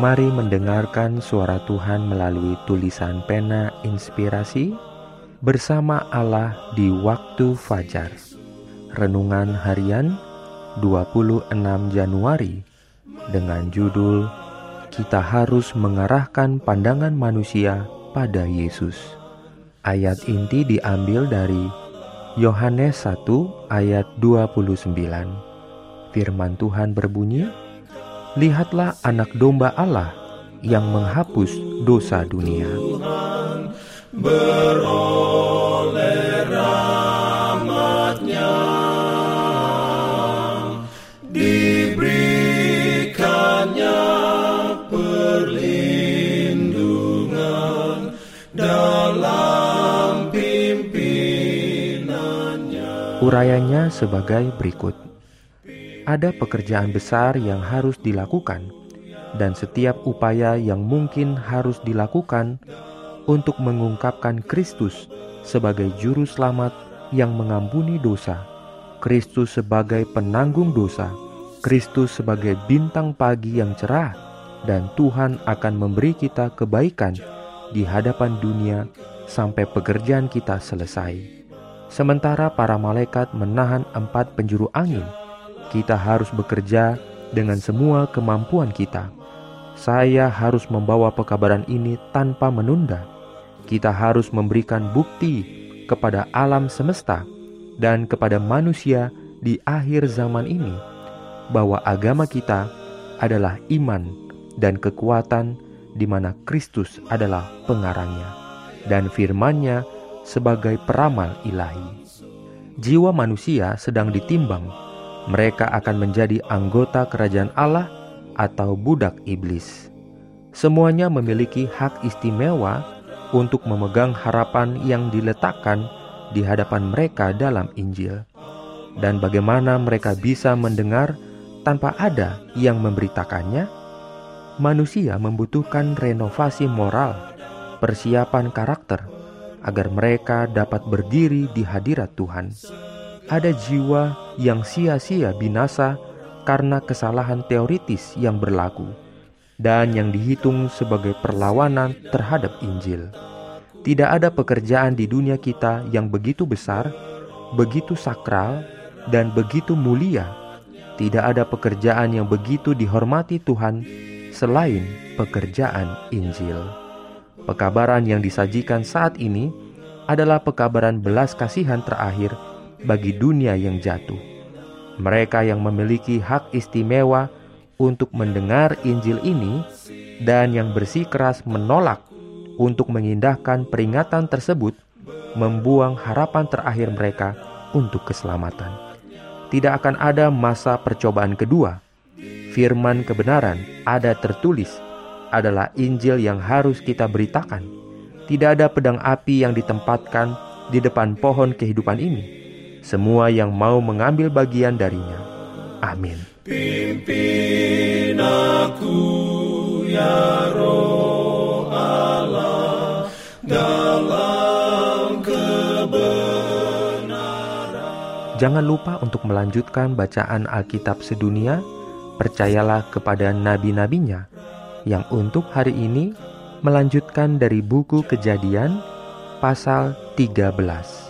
Mari mendengarkan suara Tuhan melalui tulisan pena inspirasi bersama Allah di waktu fajar. Renungan harian 26 Januari dengan judul Kita harus mengarahkan pandangan manusia pada Yesus. Ayat inti diambil dari Yohanes 1 ayat 29. Firman Tuhan berbunyi, Lihatlah anak domba Allah yang menghapus dosa dunia. Tuhan beroleh rahmatnya. Diberikannya perlindungan dalam pimpinannya. Urayanya sebagai berikut ada pekerjaan besar yang harus dilakukan, dan setiap upaya yang mungkin harus dilakukan untuk mengungkapkan Kristus sebagai Juru Selamat yang mengampuni dosa, Kristus sebagai penanggung dosa, Kristus sebagai bintang pagi yang cerah, dan Tuhan akan memberi kita kebaikan di hadapan dunia sampai pekerjaan kita selesai. Sementara para malaikat menahan empat penjuru angin kita harus bekerja dengan semua kemampuan kita. Saya harus membawa pekabaran ini tanpa menunda. Kita harus memberikan bukti kepada alam semesta dan kepada manusia di akhir zaman ini bahwa agama kita adalah iman dan kekuatan di mana Kristus adalah pengarangnya dan firman-Nya sebagai peramal ilahi. Jiwa manusia sedang ditimbang mereka akan menjadi anggota kerajaan Allah atau budak iblis. Semuanya memiliki hak istimewa untuk memegang harapan yang diletakkan di hadapan mereka dalam Injil, dan bagaimana mereka bisa mendengar tanpa ada yang memberitakannya. Manusia membutuhkan renovasi moral, persiapan karakter, agar mereka dapat berdiri di hadirat Tuhan ada jiwa yang sia-sia binasa karena kesalahan teoritis yang berlaku dan yang dihitung sebagai perlawanan terhadap Injil. Tidak ada pekerjaan di dunia kita yang begitu besar, begitu sakral, dan begitu mulia. Tidak ada pekerjaan yang begitu dihormati Tuhan selain pekerjaan Injil. Pekabaran yang disajikan saat ini adalah pekabaran belas kasihan terakhir bagi dunia yang jatuh. Mereka yang memiliki hak istimewa untuk mendengar Injil ini dan yang bersikeras menolak untuk mengindahkan peringatan tersebut membuang harapan terakhir mereka untuk keselamatan. Tidak akan ada masa percobaan kedua. Firman kebenaran ada tertulis adalah Injil yang harus kita beritakan. Tidak ada pedang api yang ditempatkan di depan pohon kehidupan ini semua yang mau mengambil bagian darinya. Amin. Pimpin aku ya roh Allah dalam kebenaran. Jangan lupa untuk melanjutkan bacaan Alkitab sedunia. Percayalah kepada nabi-nabinya yang untuk hari ini melanjutkan dari buku Kejadian pasal 13.